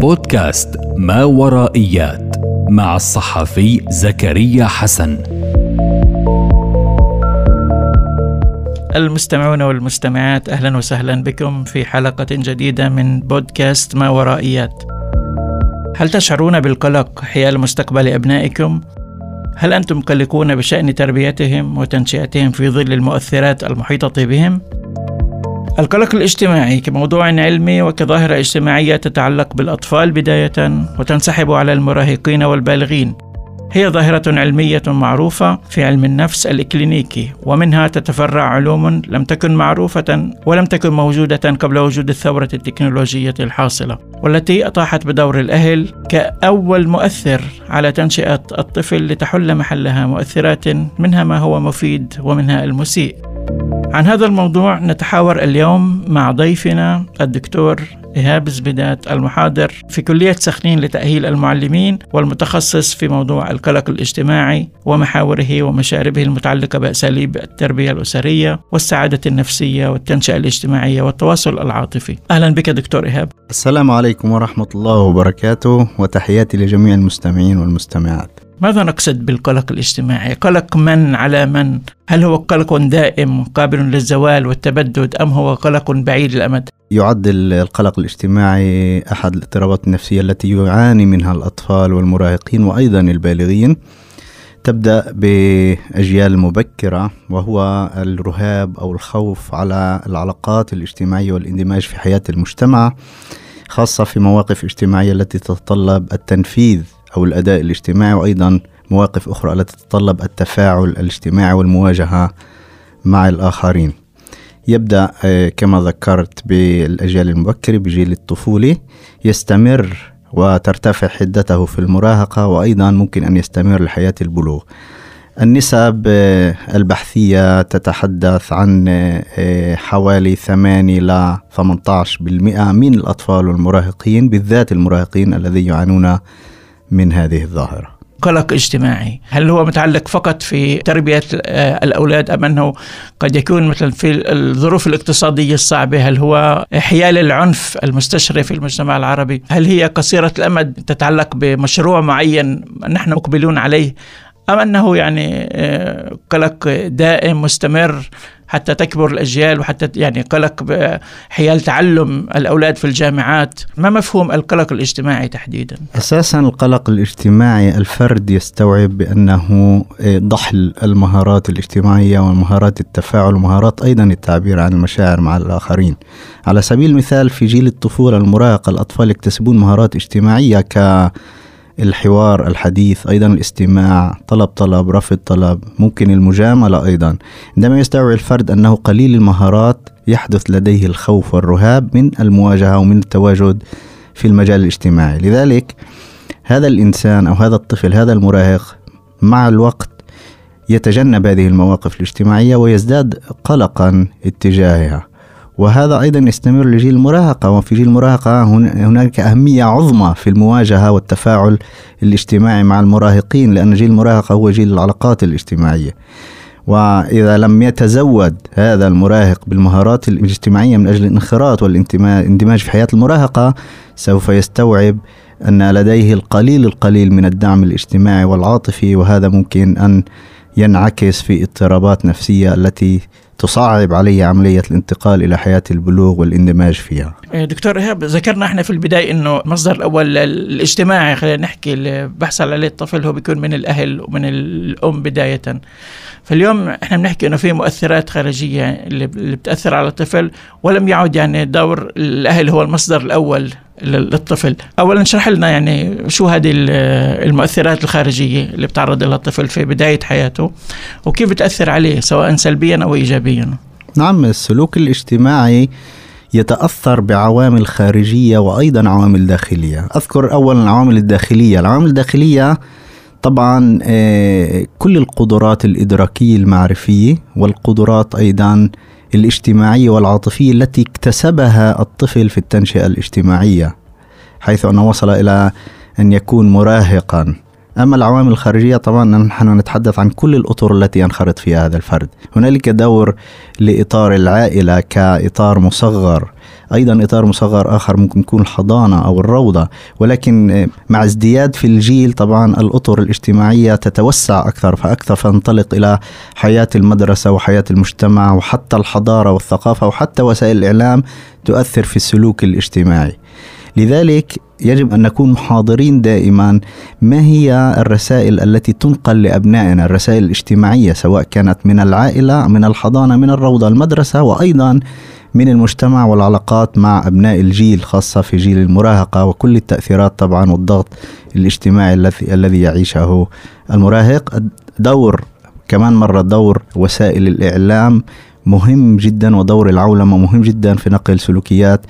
بودكاست ما ورائيات مع الصحفي زكريا حسن. المستمعون والمستمعات أهلا وسهلا بكم في حلقة جديدة من بودكاست ما ورائيات. هل تشعرون بالقلق حيال مستقبل أبنائكم؟ هل أنتم قلقون بشأن تربيتهم وتنشئتهم في ظل المؤثرات المحيطة بهم؟ القلق الاجتماعي كموضوع علمي وكظاهرة اجتماعية تتعلق بالأطفال بداية وتنسحب على المراهقين والبالغين. هي ظاهرة علمية معروفة في علم النفس الإكلينيكي ومنها تتفرع علوم لم تكن معروفة ولم تكن موجودة قبل وجود الثورة التكنولوجية الحاصلة والتي أطاحت بدور الأهل كأول مؤثر على تنشئة الطفل لتحل محلها مؤثرات منها ما هو مفيد ومنها المسيء. عن هذا الموضوع نتحاور اليوم مع ضيفنا الدكتور إيهاب زبيدات المحاضر في كلية سخنين لتأهيل المعلمين والمتخصص في موضوع القلق الاجتماعي ومحاوره ومشاربه المتعلقة بأساليب التربية الأسرية والسعادة النفسية والتنشئة الاجتماعية والتواصل العاطفي. أهلا بك دكتور إيهاب. السلام عليكم ورحمة الله وبركاته وتحياتي لجميع المستمعين والمستمعات. ماذا نقصد بالقلق الاجتماعي؟ قلق من على من؟ هل هو قلق دائم قابل للزوال والتبدد أم هو قلق بعيد الأمد؟ يعد القلق الاجتماعي أحد الاضطرابات النفسية التي يعاني منها الأطفال والمراهقين وأيضا البالغين تبدأ بأجيال مبكرة وهو الرهاب أو الخوف على العلاقات الاجتماعية والاندماج في حياة المجتمع خاصة في مواقف اجتماعية التي تتطلب التنفيذ أو الأداء الاجتماعي وأيضا مواقف أخرى التي تتطلب التفاعل الاجتماعي والمواجهة مع الآخرين. يبدأ آه، كما ذكرت بالأجيال المبكرة بجيل الطفولة يستمر وترتفع حدته في المراهقة وأيضا ممكن أن يستمر لحياة البلوغ. النسب آه، البحثية تتحدث عن آه، حوالي 8 ل 18% من الأطفال والمراهقين بالذات المراهقين الذين يعانون من هذه الظاهرة. قلق اجتماعي. هل هو متعلق فقط في تربية آه، الأولاد أم أنه قد يكون مثلا في الظروف الاقتصادية الصعبة؟ هل هو حيال العنف المستشري في المجتمع العربي؟ هل هي قصيرة الأمد تتعلق بمشروع معين نحن مقبلون عليه؟ أم أنه يعني آه، قلق دائم مستمر حتى تكبر الأجيال وحتى يعني قلق حيال تعلم الأولاد في الجامعات. ما مفهوم القلق الاجتماعي تحديدا؟ أساسا القلق الاجتماعي الفرد يستوعب بأنه آه، ضحل المهارات الاجتماعية ومهارات التفاعل ومهارات أيضا التعبير عن المشاعر مع الآخرين. على سبيل المثال في جيل الطفولة المراهقة الأطفال يكتسبون مهارات اجتماعية ك الحوار الحديث أيضا الاستماع طلب طلب رفض طلب ممكن المجاملة أيضا. عندما يستوعب الفرد أنه قليل المهارات يحدث لديه الخوف والرهاب من المواجهة ومن التواجد في المجال الاجتماعي. لذلك هذا الإنسان أو هذا الطفل هذا المراهق مع الوقت يتجنب هذه المواقف الاجتماعية ويزداد قلقا اتجاهها. وهذا أيضا يستمر لجيل المراهقة وفي جيل المراهقة هناك أهمية عظمى في المواجهة والتفاعل الاجتماعي مع المراهقين لأن جيل المراهقة هو جيل العلاقات الاجتماعية. وإذا لم يتزود هذا المراهق بالمهارات الاجتماعية من أجل الانخراط والاندماج في حياة المراهقة سوف يستوعب أن لديه القليل القليل من الدعم الاجتماعي والعاطفي وهذا ممكن أن ينعكس في اضطرابات نفسية التي تصعب علي عملية الانتقال إلى حياة البلوغ والاندماج فيها. إيه، دكتور إيهاب ذكرنا إحنا في البداية أنه المصدر الأول الاجتماعي خلينا نحكي اللي بحصل عليه الطفل هو بيكون من الأهل ومن الأم بداية. فاليوم إحنا بنحكي إنه في مؤثرات خارجية اللي بتأثر على الطفل ولم يعد يعني دور الأهل هو المصدر الأول. للطفل. اولا اشرح لنا يعني شو هذه المؤثرات الخارجية اللي بتعرض لها الطفل في بداية حياته وكيف بتأثر عليه سواء سلبيا أو ايجابيا. نعم السلوك الاجتماعي يتأثر بعوامل خارجية وأيضا عوامل داخلية. أذكر أولا العوامل الداخلية. العوامل الداخلية طبعا آه، كل القدرات الإدراكية المعرفية والقدرات أيضا الاجتماعية والعاطفية التي اكتسبها الطفل في التنشئة الاجتماعية. حيث أنه وصل إلى أن يكون مراهقا. أما العوامل الخارجية طبعا نحن نتحدث عن كل الأطر التي ينخرط فيها هذا الفرد. هنالك دور لإطار العائلة كإطار مصغر. أيضا إطار مصغر آخر ممكن يكون الحضانة أو الروضة. ولكن مع ازدياد في الجيل طبعا الأطر الاجتماعية تتوسع أكثر فأكثر فانطلق إلى حياة المدرسة وحياة المجتمع وحتى الحضارة والثقافة وحتى وسائل الإعلام تؤثر في السلوك الاجتماعي. لذلك يجب أن نكون حاضرين دائما ما هي الرسائل التي تنقل لأبنائنا الرسائل الاجتماعية سواء كانت من العائلة من الحضانة من الروضة المدرسة وأيضا من المجتمع والعلاقات مع أبناء الجيل خاصة في جيل المراهقة وكل التأثيرات طبعا والضغط الاجتماعي الذي الذي يعيشه المراهق. دور كمان مرة دور وسائل الإعلام مهم جدا ودور العولمة مهم جدا في نقل سلوكيات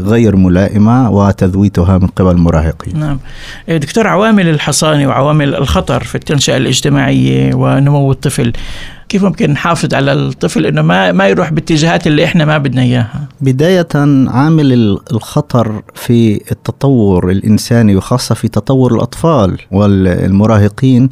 غير ملائمة وتذويتها من قبل المراهقين. نعم. إيه، دكتور عوامل الحصانة وعوامل الخطر في التنشئة الاجتماعية ونمو الطفل كيف ممكن نحافظ على الطفل إنه ما ما يروح باتجاهات اللي إحنا ما بدنا إياها؟ بداية عامل الخطر في التطور الإنساني وخاصة في تطور الأطفال والمراهقين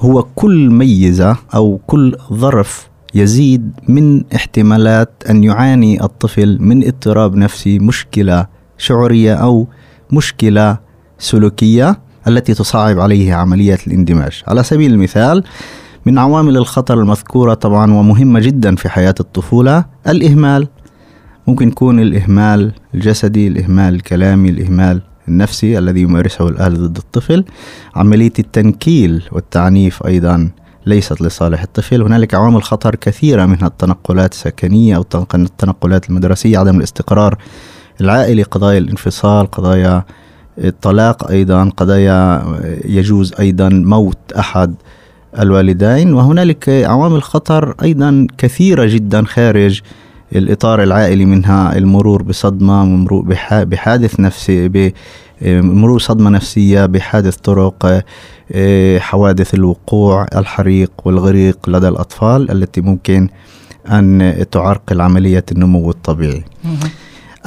هو كل ميزة أو كل ظرف يزيد من احتمالات أن يعاني الطفل من اضطراب نفسي مشكلة شعورية أو مشكلة سلوكية التي تصعب عليه عمليه الاندماج. على سبيل المثال من عوامل الخطر المذكورة طبعا ومهمة جدا في حياة الطفولة الإهمال. ممكن يكون الإهمال الجسدي الإهمال الكلامي الإهمال النفسي الذي يمارسه الاهل ضد الطفل. عملية التنكيل والتعنيف أيضا ليست لصالح الطفل هنالك عوامل خطر كثيرة منها التنقلات السكنية أو التنقلات المدرسية عدم الاستقرار العائلي قضايا الانفصال قضايا الطلاق أيضا قضايا يجوز أيضا موت أحد الوالدين. وهنالك عوامل خطر أيضا كثيرة جدا خارج الإطار العائلي منها المرور بصدمة بحادث نفسي بمرور صدمة نفسية بحادث طرق إيه، حوادث الوقوع الحريق والغريق لدى الأطفال التي ممكن أن تعرقل عملية النمو الطبيعي.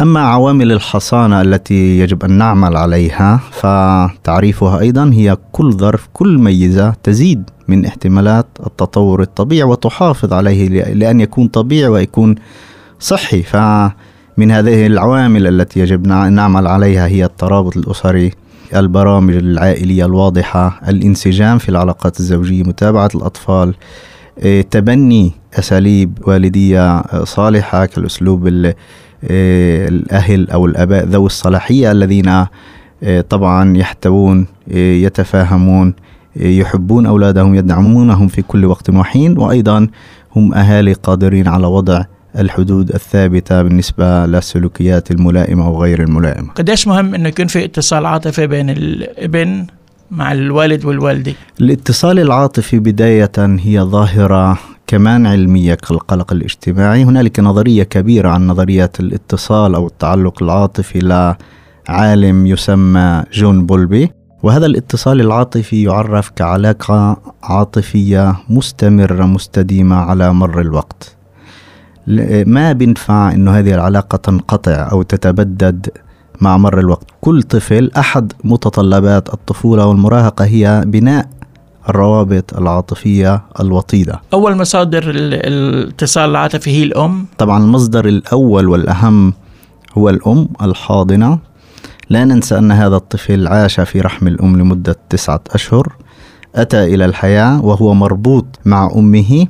أما عوامل الحصانة التي يجب أن نعمل عليها فتعريفها أيضا هي كل ظرف كل ميزة تزيد من احتمالات التطور الطبيعي وتحافظ عليه لأن يكون طبيعي ويكون صحي. فمن هذه العوامل التي يجب نعمل عليها هي الترابط الأسري البرامج العائلية الواضحة الانسجام في العلاقات الزوجية متابعة الأطفال إيه، تبني أساليب والدية صالحة كالأسلوب إيه، الأهل أو الآباء ذوي الصلاحية الذين إيه، طبعا يحتوون يتفاهمون يحبون أولادهم يدعمونهم في كل وقت وحين وأيضا هم أهالي قادرين على وضع الحدود الثابتة بالنسبة للسلوكيات الملائمة وغير الملائمة. قديش مهم أنه يكون في اتصال عاطفي بين الابن مع الوالد والوالدة؟ الاتصال العاطفي بداية هي ظاهرة كمان علمية كالقلق الاجتماعي. هنالك نظرية كبيرة عن نظرية الاتصال أو التعلق العاطفي لعالم يسمى جون بولبي وهذا الاتصال العاطفي يعرف كعلاقة عاطفية مستمرة مستديمة على مر الوقت. ما بينفع إنه هذه العلاقة تنقطع أو تتبدد مع مر الوقت. كل طفل أحد متطلبات الطفولة والمراهقة هي بناء الروابط العاطفية الوطيدة. أول مصادر الاتصال العاطفي هي الأم. طبعا المصدر الأول والأهم هو الأم الحاضنة. لا ننسى أن هذا الطفل عاش في رحم الأم لمدة تسعة أشهر. أتى إلى الحياة وهو مربوط مع أمه.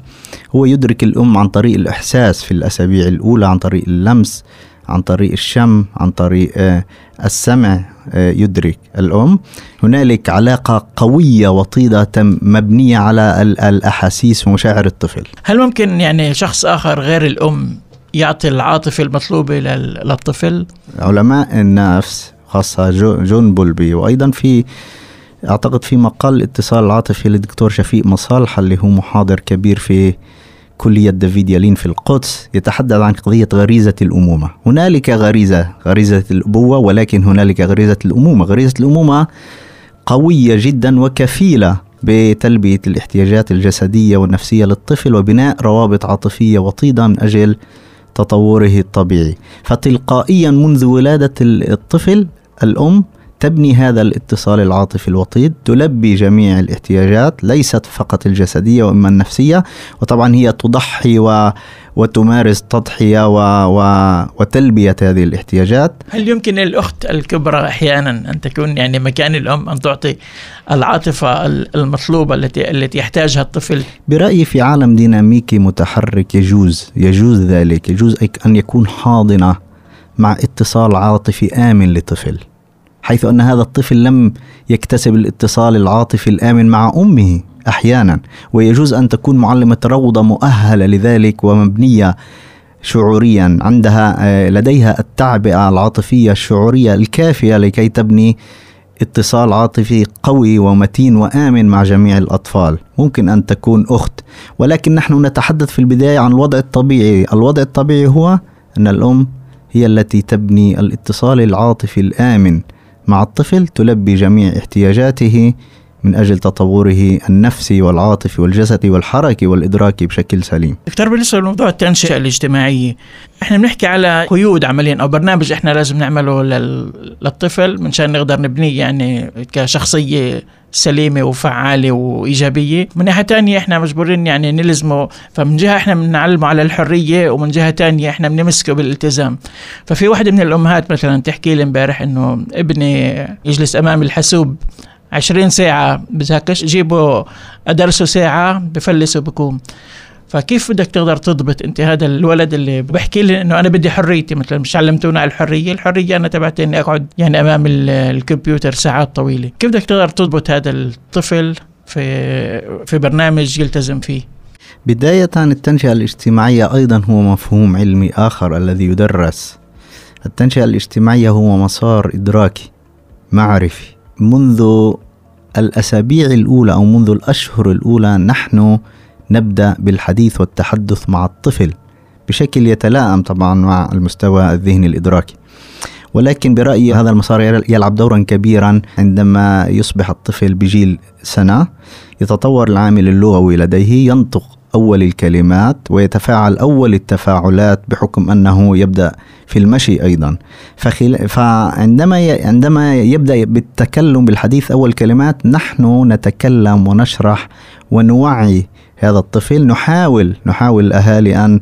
هو يدرك الأم عن طريق الإحساس في الأسابيع الأولى عن طريق اللمس عن طريق الشم عن طريق آه، السمع آه، يدرك الأم. هنالك علاقة قوية وطيدة مبنية على الأحاسيس ومشاعر الطفل. هل ممكن يعني شخص آخر غير الأم يعطي العاطفة المطلوبة للطفل؟ علماء النفس خاصة جون بولبي وأيضا في أعتقد في مقال الاتصال العاطفي للدكتور شفيق مصالح اللي هو محاضر كبير في كلية دافيد يالين في القدس يتحدث عن قضية غريزة الأمومة. هنالك غريزة غريزة الأبوة ولكن هنالك غريزة الأمومة. غريزة الأمومة قوية جدا وكفيلة بتلبية الاحتياجات الجسدية والنفسية للطفل وبناء روابط عاطفية وطيدة من أجل تطوره الطبيعي. فتلقائيا منذ ولادة الطفل الأم تبني هذا الاتصال العاطفي الوطيد تلبي جميع الاحتياجات ليست فقط الجسدية وإما النفسية وطبعا هي تضحي و وتمارس تضحية و... و... وتلبية هذه الاحتياجات. هل يمكن الأخت الكبرى أحيانا أن تكون يعني مكان الأم أن تعطي العاطفة المطلوبة التي التي يحتاجها الطفل؟ برأيي في عالم ديناميكي متحرك يجوز يجوز ذلك يجوز أن يكون حاضنة مع اتصال عاطفي آمن لطفل. حيث أن هذا الطفل لم يكتسب الاتصال العاطفي الآمن مع أمه أحيانا ويجوز أن تكون معلمة روضة مؤهلة لذلك ومبنية شعوريا. عندها آه، لديها التعبئة العاطفية الشعورية الكافية لكي تبني اتصال عاطفي قوي ومتين وآمن مع جميع الأطفال. ممكن أن تكون أخت. ولكن نحن نتحدث في البداية عن الوضع الطبيعي. الوضع الطبيعي هو أن الأم هي التي تبني الاتصال العاطفي الآمن. مع الطفل تلبي جميع احتياجاته من أجل تطوره النفسي والعاطفي والجسدي والحركي والإدراكي بشكل سليم. دكتور بالنسبة لموضوع التنشئة الاجتماعية إحنا بنحكي على قيود عمليا أو برنامج إحنا لازم نعمله للطفل منشان نقدر نبنيه يعني كشخصية سليمة وفعالة وإيجابية. من ناحية تانية إحنا مجبورين يعني نلزمه فمن جهة إحنا بنعلمه على الحرية ومن جهة تانية إحنا بنمسكه بالالتزام. ففي واحدة من الأمهات مثلا تحكي لي إمبارح إنه ابني يجلس أمام الحاسوب عشرين ساعة بذاكرش جيبوا أدرسه ساعة بفلسه بكون فكيف بدك تقدر تضبط أنت هذا الولد اللي بحكي لي إنه أنا بدي حريتي؟ مثلا مش علمتونا على الحرية، الحرية أنا تبعت إني أقعد يعني أمام الكمبيوتر ساعات طويلة، كيف بدك تقدر تضبط هذا الطفل في في برنامج يلتزم فيه؟ بداية التنشئة الاجتماعية أيضا هو مفهوم علمي آخر الذي يدرس. التنشئة الاجتماعية هو مسار إدراكي معرفي. منذ الأسابيع الأولى أو منذ الأشهر الأولى نحن نبدأ بالحديث والتحدث مع الطفل بشكل يتلائم طبعا مع المستوى الذهني الإدراكي. ولكن برأيي هذا المسار يلعب دورا كبيرا عندما يصبح الطفل بجيل سنة يتطور العامل اللغوي لديه ينطق أول الكلمات ويتفاعل أول التفاعلات بحكم أنه يبدأ في المشي أيضا. فخل... فعندما ي... عندما يبدأ بالتكلم بالحديث أول كلمات نحن نتكلم ونشرح ونوعي هذا الطفل. نحاول نحاول الأهالي أن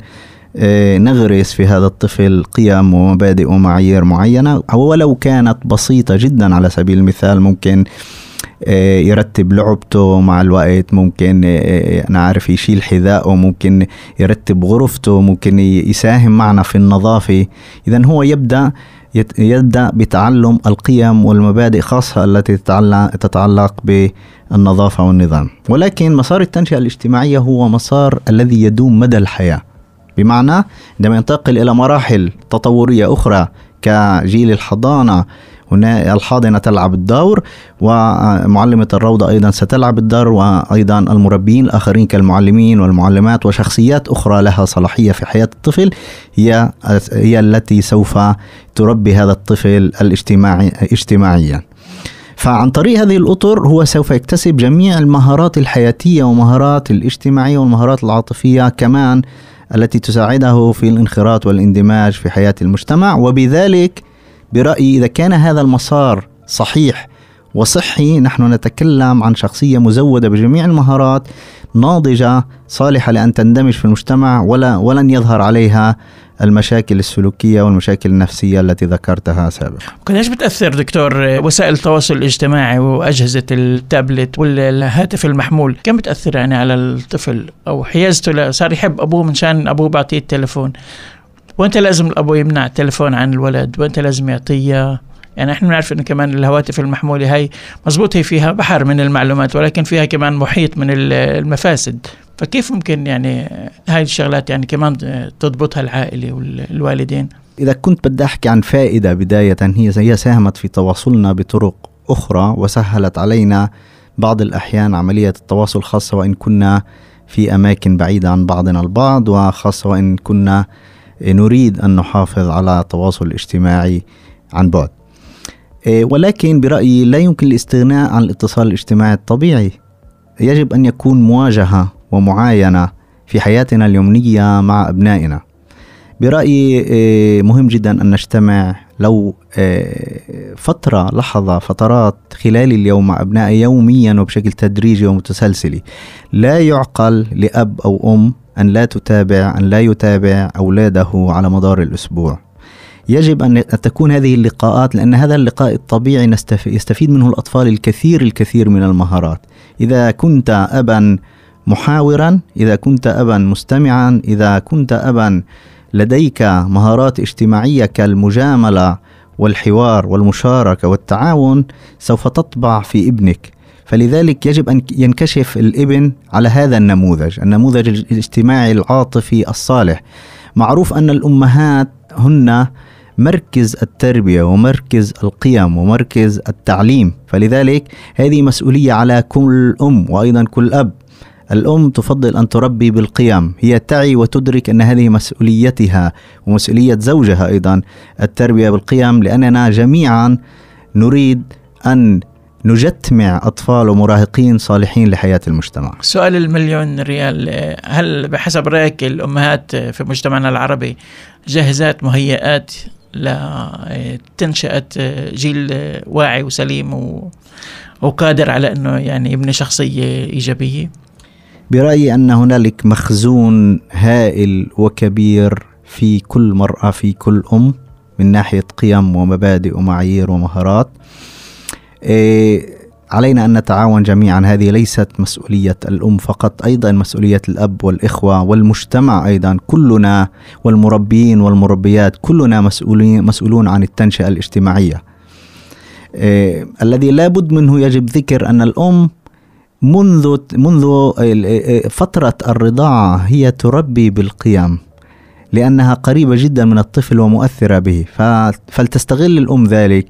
آه، نغرس في هذا الطفل قيم ومبادئ ومعايير معينة. ولو كانت بسيطة جدا على سبيل المثال ممكن يرتب لعبته مع الوقت ممكن آه، أنا عارف يشيل حذائه ممكن يرتب غرفته ممكن يساهم معنا في النظافة. إذا هو يبدأ يبدأ بتعلم القيم والمبادئ خاصة التي تتعلق بالنظافة والنظام. ولكن مسار التنشئة الاجتماعية هو مسار الذي يدوم مدى الحياة. بمعنى عندما ينتقل إلى مراحل تطورية أخرى كجيل الحضانة هنا الحاضنة تلعب الدور ومعلمة الروضة أيضا ستلعب الدور وأيضا المربين الآخرين كالمعلمين والمعلمات وشخصيات أخرى لها صلاحية في حياة الطفل هي هي التي سوف تربي هذا الطفل الاجتماعي اجتماعيا. فعن طريق هذه الأطر هو سوف يكتسب جميع المهارات الحياتية ومهارات الاجتماعية والمهارات العاطفية كمان التي تساعده في الانخراط والاندماج في حياة المجتمع وبذلك برأيي إذا كان هذا المسار صحيح وصحي نحن نتكلم عن شخصية مزودة بجميع المهارات ناضجة صالحة لأن تندمج في المجتمع ولا ولن يظهر عليها المشاكل السلوكية والمشاكل النفسية التي ذكرتها سابقا. قديش بتأثر دكتور وسائل التواصل الاجتماعي وأجهزة التابلت والهاتف المحمول؟ كم بتأثر يعني على الطفل؟ أو حيازته صار يحب أبوه من شان أبوه بعطيه التليفون. وانت لازم الأبو يمنع التليفون عن الولد وانت لازم يعطيه. يعني إحنا بنعرف انه كمان الهواتف المحمولة هي مزبوط هي فيها بحر من المعلومات ولكن فيها كمان محيط من المفاسد. فكيف ممكن يعني هاي الشغلات يعني كمان تضبطها العائلة والوالدين إذا كنت بدي أحكي عن فائدة بداية هي هي ساهمت في تواصلنا بطرق أخرى وسهلت علينا بعض الأحيان عملية التواصل خاصة وإن كنا في أماكن بعيدة عن بعضنا البعض وخاصة وإن كنا نريد أن نحافظ على التواصل الاجتماعي عن بعد. إيه، ولكن برأيي لا يمكن الاستغناء عن الاتصال الاجتماعي الطبيعي. يجب أن يكون مواجهة ومعاينة في حياتنا اليومية مع أبنائنا. برأيي إيه، مهم جدا أن نجتمع لو إيه، فترة لحظة فترات خلال اليوم مع أبنائي يوميا وبشكل تدريجي ومتسلسل لا يعقل لأب أو أم أن لا تتابع أن لا يتابع أولاده على مدار الأسبوع. يجب أن تكون هذه اللقاءات لأن هذا اللقاء الطبيعي يستفيد منه الأطفال الكثير الكثير من المهارات. إذا كنت أبا محاورا إذا كنت أبا مستمعا إذا كنت أبا لديك مهارات اجتماعية كالمجاملة والحوار والمشاركة والتعاون سوف تطبع في ابنك. فلذلك يجب أن ينكشف الإبن على هذا النموذج النموذج الاجتماعي العاطفي الصالح. معروف أن الأمهات هن مركز التربية ومركز القيم ومركز التعليم فلذلك هذه مسؤولية على كل أم وأيضا كل أب. الأم تفضل أن تربي بالقيم هي تعي وتدرك أن هذه مسؤوليتها ومسؤولية زوجها أيضا التربية بالقيم لأننا جميعا نريد أن نجتمع أطفال ومراهقين صالحين لحياة المجتمع سؤال المليون ريال هل بحسب رأيك الأمهات في مجتمعنا العربي جاهزات مهيئات لتنشأة جيل واعي وسليم وقادر على أنه يعني يبني شخصية إيجابية؟ برأيي أن هنالك مخزون هائل وكبير في كل مرأة في كل أم من ناحية قيم ومبادئ ومعايير ومهارات علينا أن نتعاون جميعا. هذه ليست مسؤولية الأم فقط أيضا مسؤولية الأب والإخوة والمجتمع أيضا. كلنا والمربيين والمربيات كلنا مسؤولين مسؤولون عن التنشئة الاجتماعية. إيه الذي لا بد منه يجب ذكر أن الأم منذ منذ فترة الرضاعة هي تربي بالقيم لأنها قريبة جدا من الطفل ومؤثرة به. فلتستغل الأم ذلك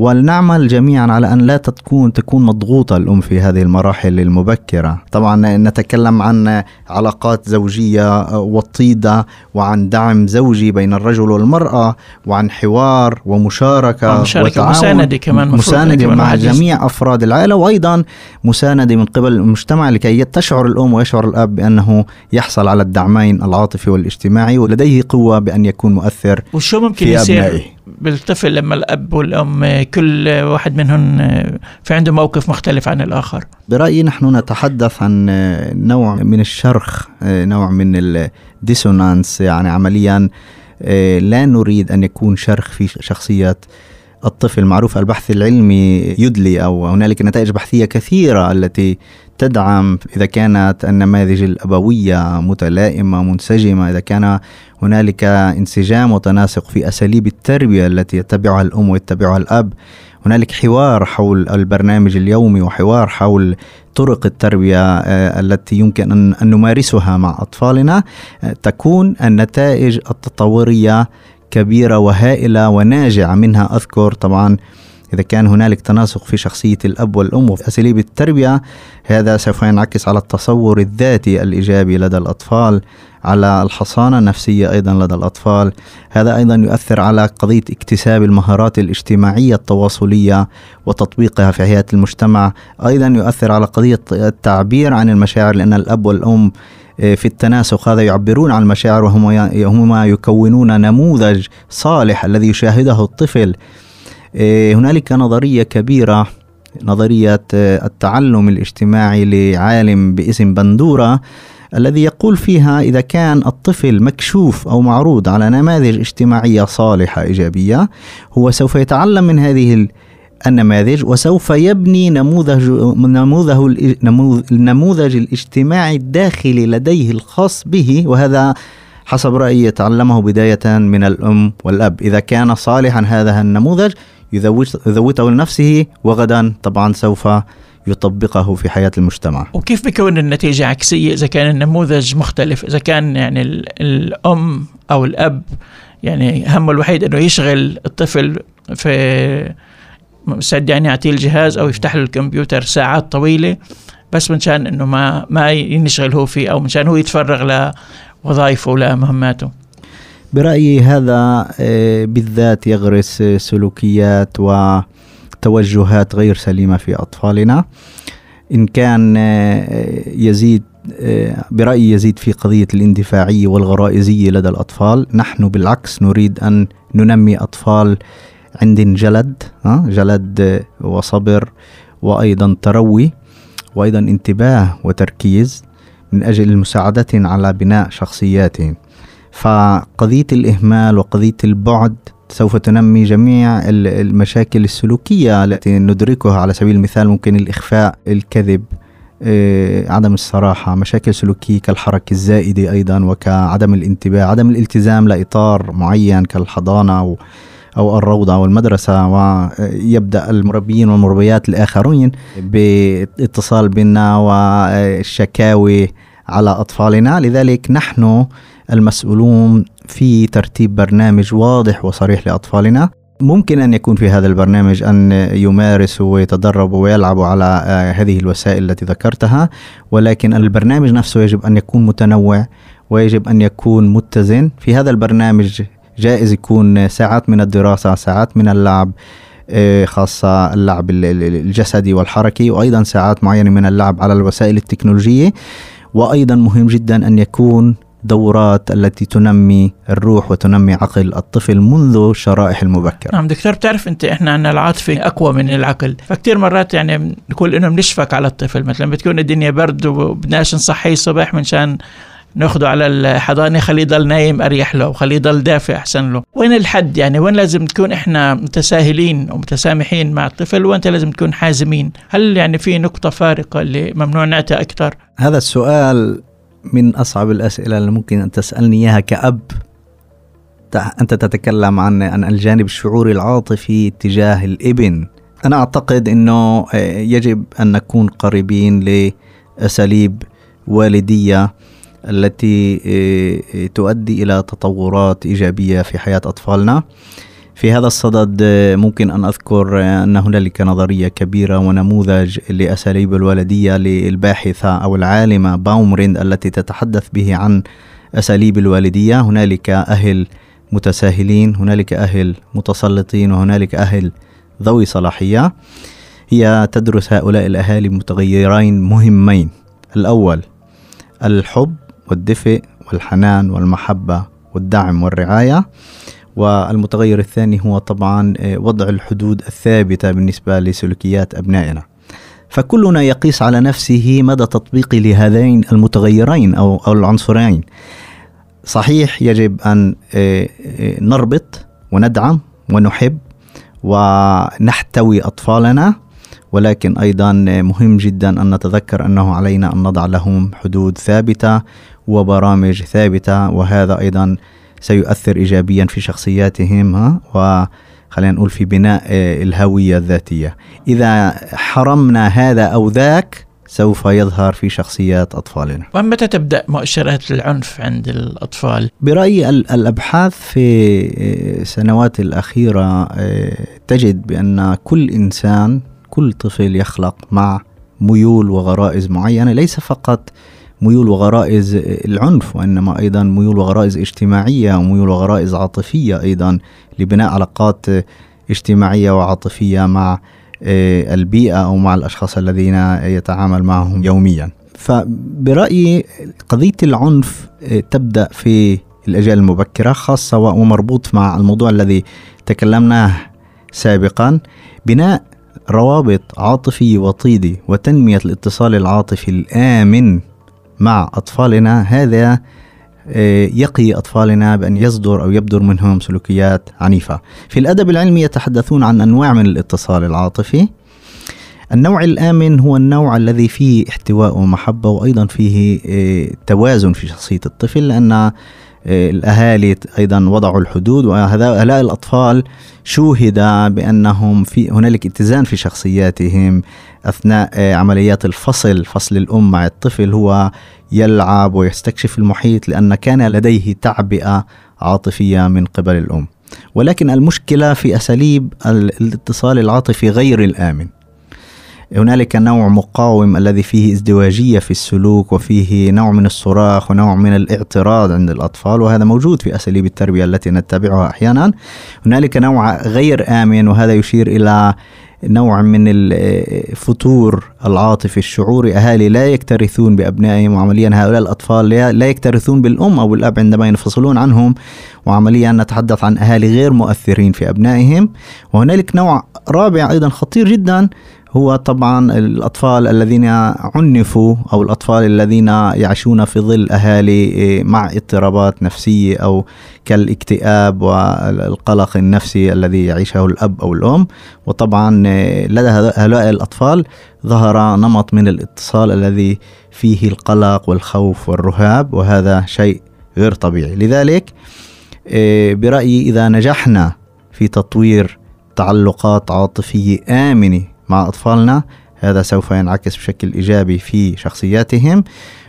ولنعمل جميعا على أن لا تكون تكون مضغوطة الأم في هذه المراحل المبكرة. طبعا نتكلم عن علاقات زوجية وطيدة وعن دعم زوجي بين الرجل والمرأة وعن حوار ومشاركة ومشاركة مساندة كمان مساندة مع جميع أفراد العائلة وأيضا مساندة من قبل المجتمع لكي تشعر الأم ويشعر الأب بأنه يحصل على الدعمين العاطفي والاجتماعي ولديه قوة بأن يكون مؤثر وشو ممكن في يصير؟ بالطفل لما الأب والأم كل واحد منهم في عنده موقف مختلف عن الآخر. برأيي نحن نتحدث عن نوع من الشرخ نوع من الديسونانس يعني عمليا لا نريد أن يكون شرخ في شخصية الطفل معروف البحث العلمي يدلي أو هنالك نتائج بحثية كثيرة التي تدعم إذا كانت النماذج الأبوية متلائمة منسجمة إذا كان هنالك انسجام وتناسق في أساليب التربية التي يتبعها الأم ويتبعها الأب. هنالك حوار حول البرنامج اليومي وحوار حول طرق التربية التي يمكن أن نمارسها مع أطفالنا. تكون النتائج التطورية كبيرة وهائلة وناجعة منها أذكر طبعا إذا كان هنالك تناسق في شخصية الأب والأم وفي أساليب التربية هذا سوف ينعكس على التصور الذاتي الإيجابي لدى الأطفال على الحصانة النفسية أيضا لدى الأطفال. هذا أيضا يؤثر على قضية اكتساب المهارات الاجتماعية التواصلية وتطبيقها في حياة المجتمع. أيضا يؤثر على قضية التعبير عن المشاعر لأن الأب والأم في التناسق هذا يعبرون عن المشاعر وهما يكونون نموذج صالح الذي يشاهده الطفل. هنالك نظرية كبيرة نظرية التعلم الاجتماعي لعالم باسم بندورة الذي يقول فيها إذا كان الطفل مكشوف أو معروض على نماذج اجتماعية صالحة إيجابية هو سوف يتعلم من هذه النماذج وسوف يبني نموذج نموذج النموذج الاجتماعي الداخلي لديه الخاص به وهذا حسب رأيي يتعلمه بداية من الأم والأب. إذا كان صالحا هذا النموذج يذوته لنفسه وغدا طبعا سوف يطبقه في حياة المجتمع. وكيف بيكون النتيجة عكسية؟ إذا كان النموذج مختلف إذا كان يعني الأم أو الأب يعني همه الوحيد أنه يشغل الطفل في مستعد يعني يعطيه الجهاز أو يفتح له الكمبيوتر ساعات طويلة بس منشان أنه ما ما ينشغل هو فيه أو منشان هو يتفرغ لوظائفه ولمهماته. برأيي هذا بالذات يغرس سلوكيات وتوجهات غير سليمة في أطفالنا. إن كان يزيد برأيي يزيد في قضية الاندفاعية والغرائزية لدى الأطفال. نحن بالعكس نريد أن ننمي أطفال عند جلد جلد وصبر وأيضا تروي وأيضا انتباه وتركيز من أجل مساعدتهم على بناء شخصياتهم فقضية الإهمال وقضية البعد سوف تنمي جميع المشاكل السلوكية التي ندركها على سبيل المثال ممكن الإخفاء الكذب آه، عدم الصراحة مشاكل سلوكية كالحركة الزائدة أيضا وكعدم الانتباه عدم الالتزام لإطار معين كالحضانة أو الروضة أو المدرسة ويبدأ المربيين والمربيات الآخرين باتصال بنا والشكاوي على أطفالنا. لذلك نحن المسؤولون في ترتيب برنامج واضح وصريح لأطفالنا. ممكن أن يكون في هذا البرنامج أن يمارسوا ويتدربوا ويلعبوا على آه، هذه الوسائل التي ذكرتها ولكن البرنامج نفسه يجب أن يكون متنوع ويجب أن يكون متزن. في هذا البرنامج جائز يكون ساعات من الدراسة ساعات من اللعب آه، خاصة اللعب الجسدي والحركي وأيضا ساعات معينة من اللعب على الوسائل التكنولوجية. وأيضا مهم جدا أن يكون دورات التي تنمي الروح وتنمي عقل الطفل منذ الشرائح المبكرة. نعم دكتور بتعرف أنت إحنا عندنا العاطفة أقوى من العقل. فكتير مرات يعني نقول إنه بنشفق على الطفل. مثلا بتكون الدنيا برد وبدناش نصحيه الصبح منشان ناخده على الحضانة. خليه يضل نايم أريح له وخليه يضل دافع أحسن له. وين الحد يعني؟ وين لازم تكون إحنا متساهلين ومتسامحين مع الطفل؟ وأنت لازم تكون حازمين؟ هل يعني في نقطة فارقة اللي ممنوع نعطي أكثر؟ هذا السؤال من أصعب الأسئلة اللي ممكن أن تسألني إياها كأب. أنت تتكلم عن عن الجانب الشعوري العاطفي تجاه الإبن. أنا أعتقد أنه آه، يجب أن نكون قريبين لأساليب والدية. التي آه، تؤدي إلى تطورات إيجابية في حياة أطفالنا. في هذا الصدد ممكن أن أذكر أن هنالك نظرية كبيرة ونموذج لأساليب الولدية للباحثة أو العالمة باومريند التي تتحدث به عن أساليب الوالدية. هنالك أهل متساهلين هنالك أهل متسلطين وهنالك أهل ذوي صلاحية. هي تدرس هؤلاء الأهالي متغيرين مهمين. الأول الحب. والدفء والحنان والمحبة والدعم والرعاية. والمتغير الثاني هو طبعا آه، وضع الحدود الثابتة بالنسبة لسلوكيات أبنائنا. فكلنا يقيس على نفسه مدى تطبيقه لهذين المتغيرين أو, أو العنصرين. صحيح يجب أن آه، آه، نربط وندعم ونحب ونحتوي أطفالنا ولكن أيضا مهم جدا أن نتذكر أنه علينا أن نضع لهم حدود ثابتة وبرامج ثابتة وهذا أيضا سيؤثر ايجابيا في شخصياتهم ها وخلينا نقول في بناء آه، الهوية الذاتية إذا حرمنا هذا أو ذاك سوف يظهر في شخصيات أطفالنا. ومتى تبدأ مؤشرات العنف عند الأطفال؟ برأيي الأبحاث في السنوات آه، الأخيرة آه، تجد بأن كل إنسان كل طفل يخلق مع ميول وغرائز معينة ليس فقط ميول وغرائز العنف وإنما أيضا ميول وغرائز اجتماعية وميول وغرائز عاطفية أيضا لبناء علاقات اجتماعية وعاطفية مع آه، البيئة أو مع الأشخاص الذين يتعامل معهم يوميا. فبرأيي قضية العنف آه، تبدأ في الأجيال المبكرة خاصة ومربوط مع الموضوع الذي تكلمناه سابقا بناء روابط عاطفية وطيدة وتنمية الاتصال العاطفي الآمن مع أطفالنا. هذا آه، يقي أطفالنا بأن يصدر أو يبدر منهم سلوكيات عنيفة. في الأدب العلمي يتحدثون عن أنواع من الاتصال العاطفي. النوع الآمن هو النوع الذي فيه احتواء ومحبة وأيضا فيه آه، توازن في شخصية الطفل لأن الأهالي أيضا وضعوا الحدود وهؤلاء الأطفال شوهد بأنهم في هنالك اتزان في شخصياتهم أثناء عمليات الفصل فصل الأم مع الطفل هو يلعب ويستكشف المحيط لأن كان لديه تعبئة عاطفية من قبل الأم. ولكن المشكلة في أساليب الاتصال العاطفي غير الآمن. هنالك نوع مقاوم الذي فيه ازدواجية في السلوك وفيه نوع من الصراخ ونوع من الاعتراض عند الأطفال وهذا موجود في أساليب التربية التي نتبعها أحيانا. هنالك نوع غير آمن وهذا يشير إلى نوع من الفتور العاطفي الشعوري أهالي لا يكترثون بأبنائهم وعمليا هؤلاء الأطفال لا يكترثون بالأم أو الأب عندما ينفصلون عنهم. وعمليا نتحدث عن أهالي غير مؤثرين في أبنائهم. وهنالك نوع رابع أيضا خطير جدا هو طبعا الأطفال الذين عنفوا أو الأطفال الذين يعيشون في ظل أهالي إيه، مع اضطرابات نفسية أو كالاكتئاب والقلق النفسي الذي يعيشه الأب أو الأم. وطبعا إيه، لدى هؤلاء الأطفال ظهر نمط من الاتصال الذي فيه القلق والخوف والرهاب وهذا شيء غير طبيعي. لذلك إيه، برأيي إذا نجحنا في تطوير تعلقات عاطفية آمنة مع أطفالنا. هذا سوف ينعكس بشكل إيجابي في شخصياتهم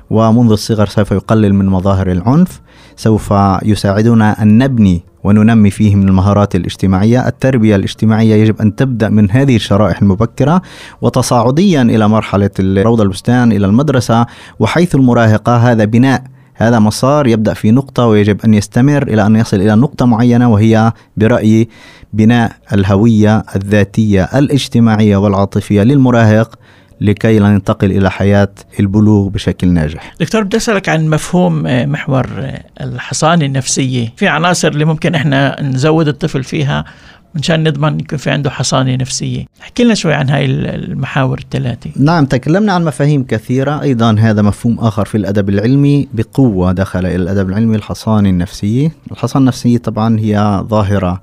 ومنذ الصغر سوف يقلل من مظاهر العنف. سوف يساعدنا أن نبني وننمي فيه من المهارات الاجتماعية. التربية الاجتماعية يجب أن تبدأ من هذه الشرائح المبكرة وتصاعديا إلى مرحلة روضة البستان إلى المدرسة وحيث المراهقة. هذا بناء هذا مسار يبدأ في نقطة ويجب أن يستمر إلى أن يصل إلى نقطة معينة وهي برأيي بناء الهوية الذاتية الاجتماعية والعاطفية للمراهق لكي لا ننتقل إلى حياة البلوغ بشكل ناجح. دكتور بدي أسألك عن مفهوم آه، محور آه، الحصانة النفسية. في عناصر اللي ممكن إحنا نزود الطفل فيها مشان نضمن يكون في عنده حصانة نفسية. احكي لنا شوي عن هاي المحاور الثلاثة. نعم تكلمنا عن مفاهيم كثيرة. أيضا هذا مفهوم آخر في الأدب العلمي بقوة دخل إلى الأدب العلمي الحصانة النفسية. الحصانة النفسية طبعا هي ظاهرة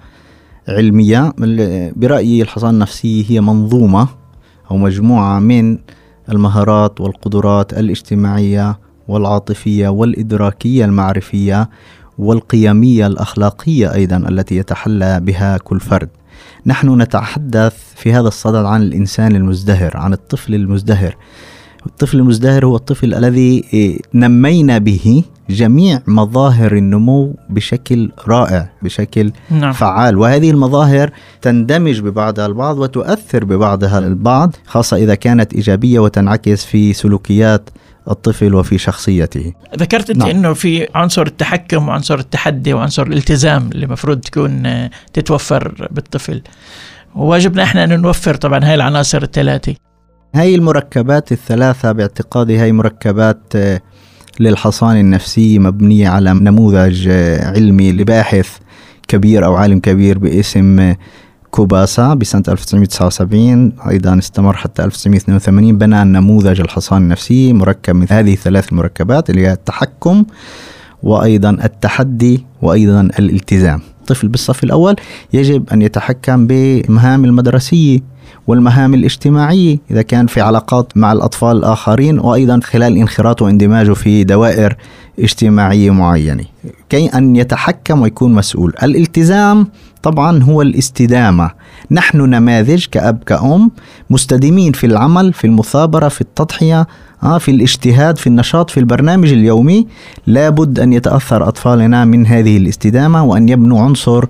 علمية. برأيي الحصانة النفسية هي منظومة أو مجموعة من المهارات والقدرات الاجتماعية والعاطفية والإدراكية المعرفية والقيمية الأخلاقية أيضا التي يتحلى بها كل فرد. نحن نتحدث في هذا الصدد عن الإنسان المزدهر، عن الطفل المزدهر. الطفل المزدهر هو الطفل الذي نمينا به جميع مظاهر النمو بشكل رائع بشكل نعم. فعال وهذه المظاهر تندمج ببعضها البعض وتؤثر ببعضها البعض خاصة إذا كانت إيجابية وتنعكس في سلوكيات الطفل وفي شخصيته. ذكرت أنت نعم. إنه في عنصر التحكم وعنصر التحدي وعنصر الالتزام اللي المفروض تكون آه، تتوفر بالطفل. وواجبنا إحنا أن نوفر طبعا هاي العناصر الثلاثة. هاي المركبات الثلاثة باعتقادي هاي مركبات آه، للحصانة النفسية مبنية على نموذج آه، علمي لباحث كبير أو عالم كبير باسم كوباسا بسنة 1979 أيضا استمر حتى 1982 بنى نموذج الحصانة النفسية مركب من هذه الثلاث المركبات اللي هي التحكم وأيضا التحدي وأيضا الالتزام. الطفل بالصف الأول يجب أن يتحكم بمهام المدرسية والمهام الاجتماعية إذا كان في علاقات مع الأطفال الآخرين وأيضا خلال انخراطه واندماجه في دوائر اجتماعية معينة. كي أن يتحكم ويكون مسؤول. الالتزام طبعا هو الاستدامة. نحن نماذج كأب كأم مستديمين في العمل في المثابرة في التضحية آه، في الاجتهاد في النشاط في البرنامج اليومي. لابد أن يتأثر أطفالنا من هذه الاستدامة وأن يبنوا عنصر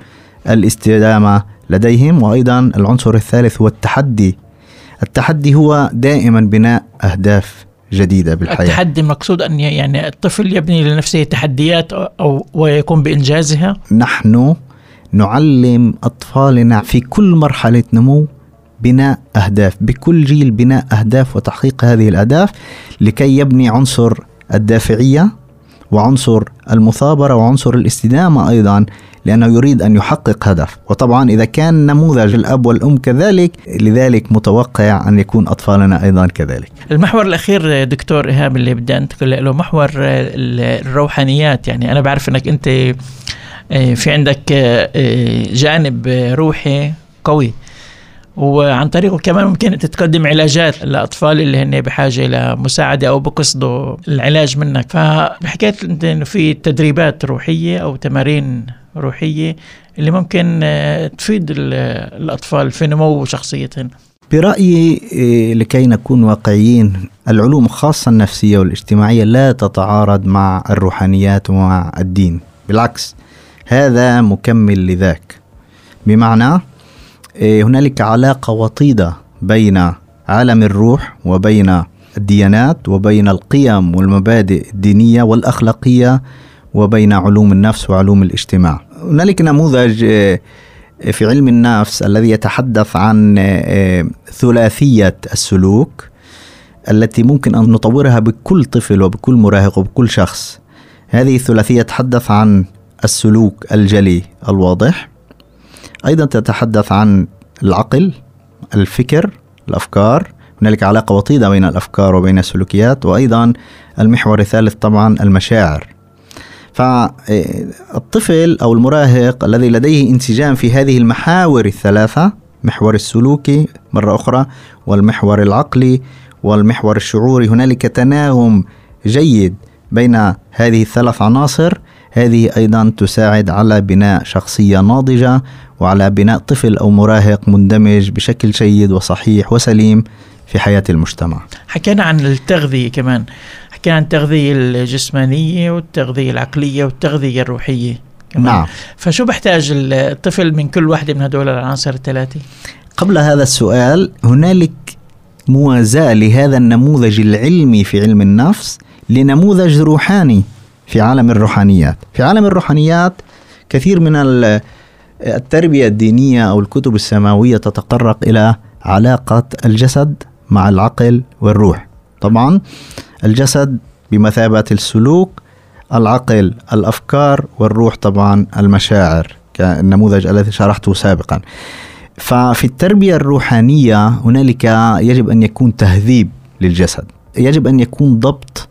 الاستدامة لديهم وأيضا العنصر الثالث هو التحدي. التحدي هو دائما بناء أهداف. جديدة بالحياة. التحدي مقصود أن يعني الطفل يبني لنفسه تحديات أو ويقوم بإنجازها؟ نحن نعلم أطفالنا في كل مرحلة نمو بناء أهداف بكل جيل بناء أهداف وتحقيق هذه الأهداف لكي يبني عنصر الدافعية وعنصر المثابرة وعنصر الاستدامة أيضا لأنه يريد أن يحقق هدف. وطبعا إذا كان نموذج الأب والأم كذلك لذلك متوقع أن يكون أطفالنا أيضا كذلك. المحور الأخير دكتور إيهاب اللي بدي أنتقل له محور الروحانيات يعني أنا بعرف أنك أنت آه، في عندك آه، جانب روحي قوي. وعن طريقه كمان ممكن تتقدم علاجات للأطفال اللي هن بحاجة لمساعده أو بقصدوا العلاج منك. فحكيت انت إنه في تدريبات روحية أو تمارين روحية اللي ممكن آه، تفيد الأطفال في نمو شخصيتهم برأيي لكي نكون واقعيين العلوم خاصة النفسية والاجتماعية لا تتعارض مع الروحانيات ومع الدين. بالعكس هذا مكمل لذاك. بمعنى إيه، هنالك علاقة وطيدة بين عالم الروح وبين الديانات وبين القيم والمبادئ الدينية والأخلاقية وبين علوم النفس وعلوم الاجتماع. هنالك نموذج إيه، في علم النفس الذي يتحدث عن ثلاثية السلوك التي ممكن أن نطورها بكل طفل وبكل مراهق وبكل شخص. هذه الثلاثية تتحدث عن السلوك الجلي الواضح. أيضا تتحدث عن العقل الفكر الأفكار. هنالك علاقة وطيدة بين الأفكار وبين السلوكيات. وأيضا المحور الثالث طبعا المشاعر. فالطفل أو المراهق الذي لديه انسجام في هذه المحاور الثلاثة محور السلوكي مرة أخرى والمحور العقلي والمحور الشعوري هنالك تناغم جيد بين هذه الثلاث عناصر هذه أيضا تساعد على بناء شخصية ناضجة وعلى بناء طفل أو مراهق مندمج بشكل جيد وصحيح وسليم في حياة المجتمع. حكينا عن التغذية كمان، حكينا عن التغذيه الجسمانية والتغذية العقلية والتغذية الروحية. كمان. نعم. فشو بحتاج الطفل من كل واحدة من هدول العناصر الثلاثة؟ قبل هذا السؤال هنالك موازاة لهذا النموذج العلمي في علم النفس لنموذج روحاني في عالم الروحانيات في عالم الروحانيات كثير من التربية الدينية أو الكتب السماوية تتطرق إلى علاقة الجسد مع العقل والروح طبعا الجسد بمثابة السلوك العقل الأفكار والروح طبعا المشاعر كالنموذج الذي شرحته سابقا. ففي التربية الروحانية هنالك يجب أن يكون تهذيب للجسد يجب أن يكون ضبط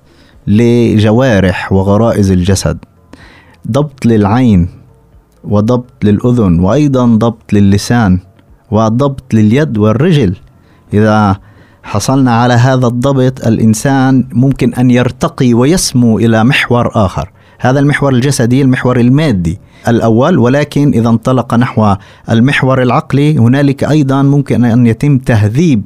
لجوارح وغرائز الجسد ضبط للعين وضبط للأذن وأيضا ضبط للسان وضبط لليد والرجل. إذا حصلنا على هذا الضبط الإنسان ممكن أن يرتقي ويسمو إلى محور آخر. هذا المحور الجسدي المحور المادي الأول ولكن إذا انطلق نحو المحور العقلي هنالك أيضا ممكن أن يتم تهذيب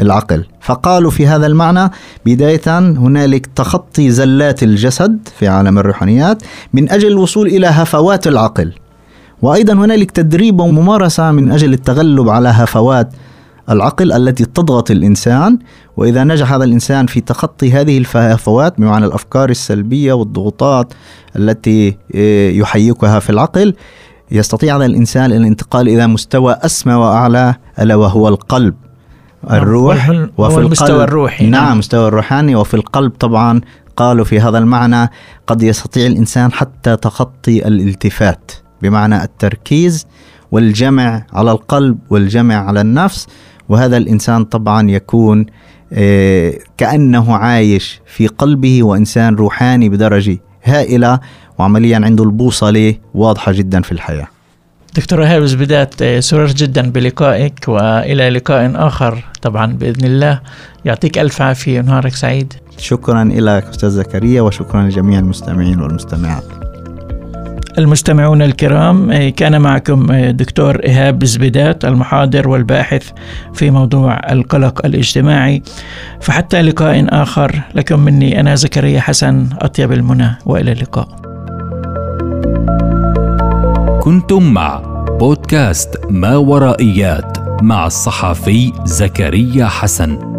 العقل. فقالوا في هذا المعنى بداية هنالك تخطي زلات الجسد في عالم الروحانيات من أجل الوصول إلى هفوات العقل. وأيضا هنالك تدريب وممارسة من أجل التغلب على هفوات العقل التي تضغط الإنسان وإذا نجح هذا الإنسان في تخطي هذه الهفوات بمعنى الأفكار السلبية والضغوطات التي آه، يحيكها في العقل يستطيع هذا الإنسان الانتقال إلى مستوى أسمى وأعلى ألا وهو القلب. الروح وفي المستوى الروحي نعم, نعم. مستوى الروحاني وفي القلب طبعا قالوا في هذا المعنى قد يستطيع الإنسان حتى تخطي الالتفات بمعنى التركيز والجمع على القلب والجمع على النفس. وهذا الإنسان طبعا يكون آه، كأنه عايش في قلبه وإنسان روحاني بدرجة هائلة وعمليا عنده البوصلة واضحة جدا في الحياة. دكتور هابز بداية سررت جدا بلقائك وإلى لقاء آخر طبعا بإذن الله. يعطيك ألف عافية ونهارك سعيد. شكرا لك أستاذ زكريا وشكرا لجميع المستمعين والمستمعات. المستمعون الكرام كان معكم دكتور إيهاب زبيدات المحاضر والباحث في موضوع القلق الاجتماعي. فحتى لقاء آخر لكم مني أنا زكريا حسن أطيب المنى وإلى اللقاء. كنتم مع بودكاست ما ورائيات مع الصحفي زكريا حسن.